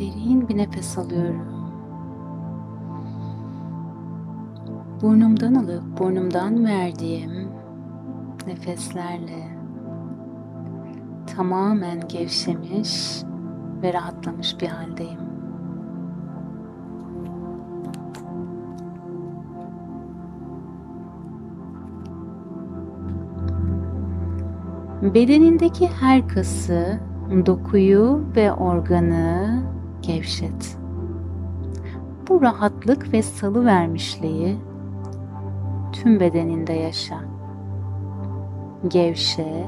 Derin bir nefes alıyorum. Burnumdan alıp burnumdan verdiğim nefeslerle tamamen gevşemiş ve rahatlamış bir haldeyim. Bedenindeki her kası, dokuyu ve organı gevşet. Bu rahatlık ve salı vermişliği tüm bedeninde yaşa. Gevşe,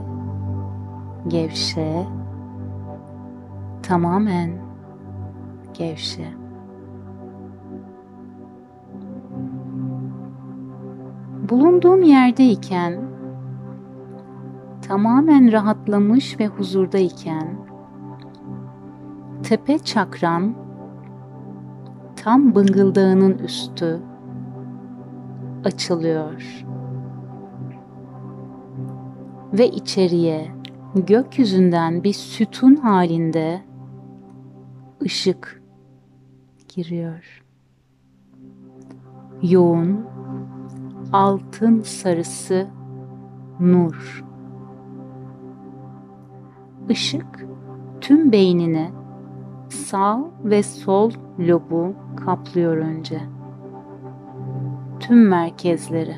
gevşe, tamamen gevşe. Bulunduğum yerdeyken tamamen rahatlamış ve huzurdayken tepe çakran tam bıngıldağının üstü açılıyor. Ve içeriye gökyüzünden bir sütun halinde ışık giriyor. Yoğun altın sarısı nur. Işık tüm beynini sağ ve sol lobu kaplıyor önce. Tüm merkezleri.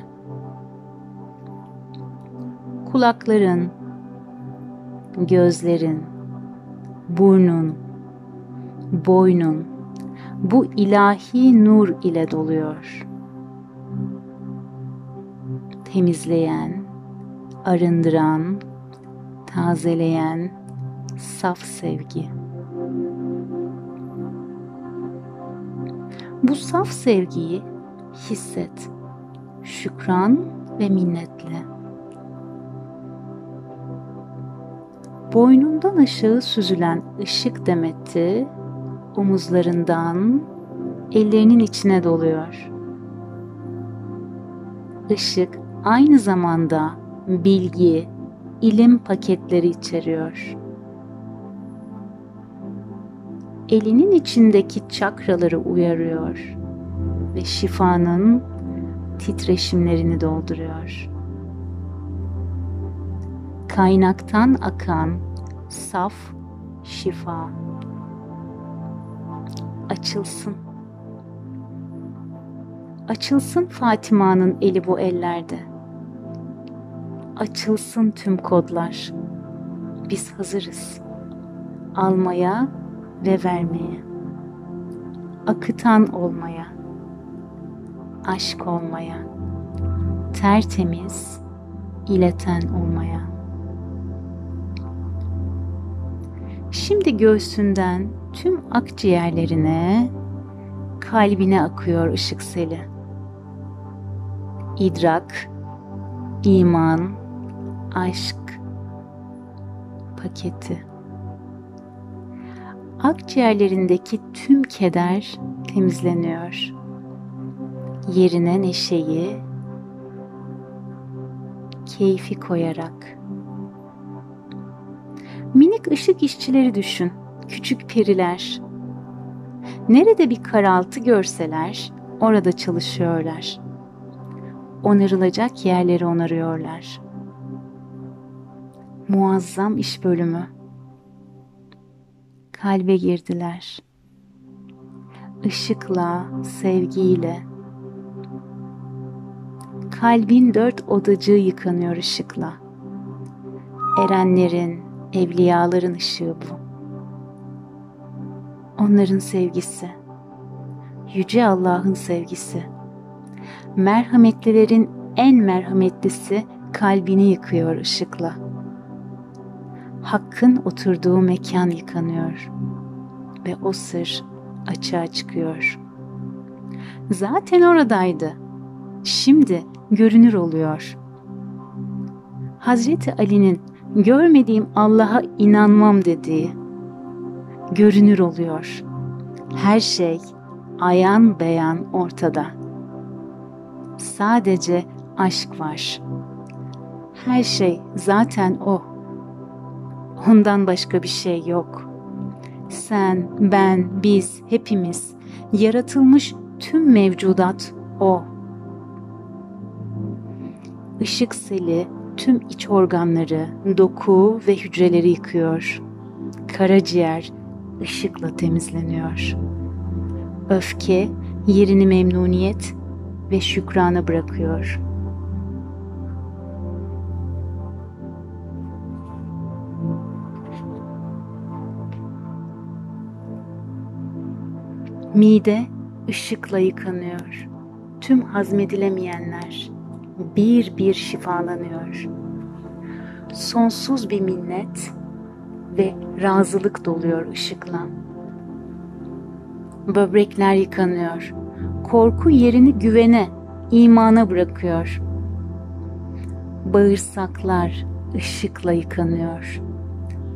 Kulakların, gözlerin, burnun, boynun bu ilahi nur ile doluyor. Temizleyen, arındıran, tazeleyen saf sevgi. Bu saf sevgiyi hisset. Şükran ve minnetle. Boynundan aşağı süzülen ışık demeti omuzlarından ellerinin içine doluyor. Işık aynı zamanda bilgi, ilim paketleri içeriyor. Elinin içindeki çakraları uyarıyor ve şifanın titreşimlerini dolduruyor. Kaynaktan akan saf şifa açılsın. Açılsın Fatima'nın eli bu ellerde. Açılsın tüm kodlar. Biz hazırız. Almaya ve vermeye. Akıtan olmaya. Aşk olmaya. Tertemiz, ileten olmaya. Şimdi göğsünden tüm akciğerlerine, kalbine akıyor ışık seli. İdrak, iman, aşk paketi. Akciğerlerindeki tüm keder temizleniyor. Yerine neşeyi, keyfi koyarak. Minik ışık işçileri düşün küçük periler. Nerede bir karaltı görseler orada çalışıyorlar. Onarılacak yerleri onarıyorlar. Muazzam iş bölümü. Kalbe girdiler. Işıkla, sevgiyle. Kalbin dört odacığı yıkanıyor ışıkla. Erenlerin, evliyaların ışığı bu onların sevgisi. Yüce Allah'ın sevgisi. Merhametlilerin en merhametlisi kalbini yıkıyor ışıkla. Hakkın oturduğu mekan yıkanıyor ve o sır açığa çıkıyor. Zaten oradaydı. Şimdi görünür oluyor. Hazreti Ali'nin görmediğim Allah'a inanmam dediği görünür oluyor. Her şey ayan beyan ortada. Sadece aşk var. Her şey zaten o. Ondan başka bir şey yok. Sen, ben, biz, hepimiz, yaratılmış tüm mevcudat O. Işık seli tüm iç organları, doku ve hücreleri yıkıyor. Karaciğer ışıkla temizleniyor. Öfke yerini memnuniyet ve şükrana bırakıyor. Mide ışıkla yıkanıyor. Tüm hazmedilemeyenler bir bir şifalanıyor. Sonsuz bir minnet ve razılık doluyor ışıkla. Böbrekler yıkanıyor. Korku yerini güvene, imana bırakıyor. Bağırsaklar ışıkla yıkanıyor.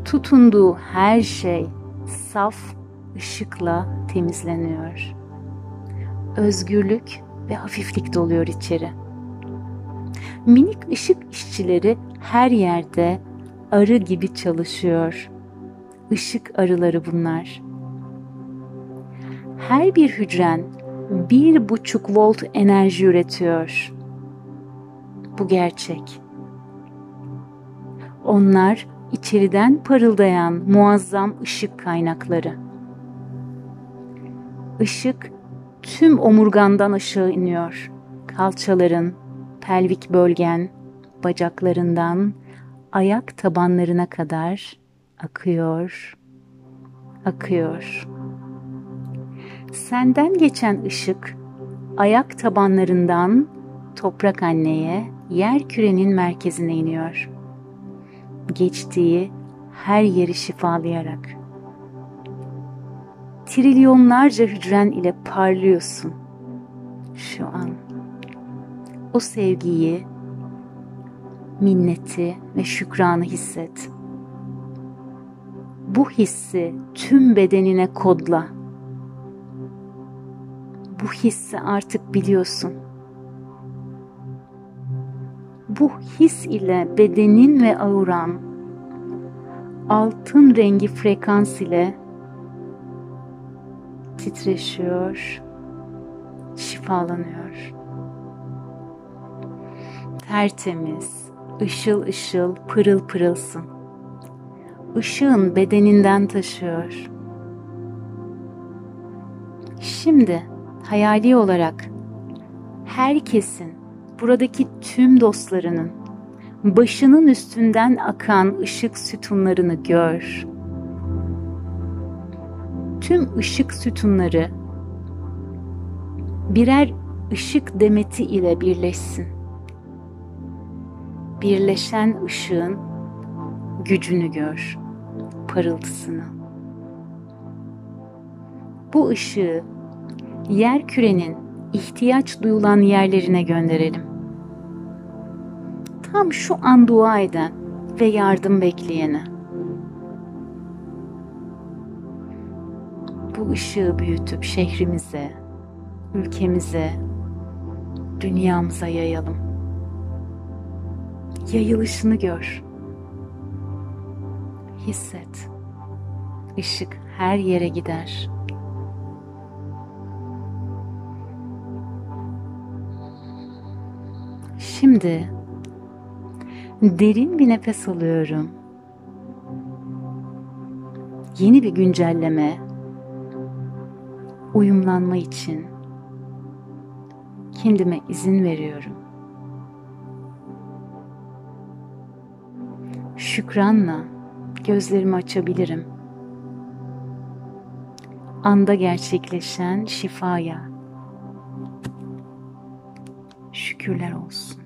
Tutunduğu her şey saf ışıkla temizleniyor. Özgürlük ve hafiflik doluyor içeri. Minik ışık işçileri her yerde arı gibi çalışıyor. Işık arıları bunlar. Her bir hücren bir buçuk volt enerji üretiyor. Bu gerçek. Onlar içeriden parıldayan muazzam ışık kaynakları. Işık tüm omurgandan aşağı iniyor. Kalçaların, pelvik bölgen, bacaklarından ayak tabanlarına kadar akıyor, akıyor. Senden geçen ışık ayak tabanlarından toprak anneye, yer kürenin merkezine iniyor. Geçtiği her yeri şifalayarak. Trilyonlarca hücren ile parlıyorsun şu an. O sevgiyi, minneti ve şükranı hisset. Bu hissi tüm bedenine kodla. Bu hissi artık biliyorsun. Bu his ile bedenin ve auran altın rengi frekans ile titreşiyor, şifalanıyor. Tertemiz, ışıl ışıl, pırıl pırılsın. Işığın bedeninden taşıyor. Şimdi hayali olarak herkesin, buradaki tüm dostlarının başının üstünden akan ışık sütunlarını gör. Tüm ışık sütunları birer ışık demeti ile birleşsin. Birleşen ışığın gücünü gör, parıltısını. Bu ışığı yer kürenin ihtiyaç duyulan yerlerine gönderelim. Tam şu an dua eden ve yardım bekleyene. Bu ışığı büyütüp şehrimize, ülkemize, dünyamıza yayalım. Yayılışını gör. Hisset. Işık her yere gider. Şimdi derin bir nefes alıyorum. Yeni bir güncelleme, uyumlanma için kendime izin veriyorum. Şükranla gözlerimi açabilirim. Anda gerçekleşen şifaya şükürler olsun.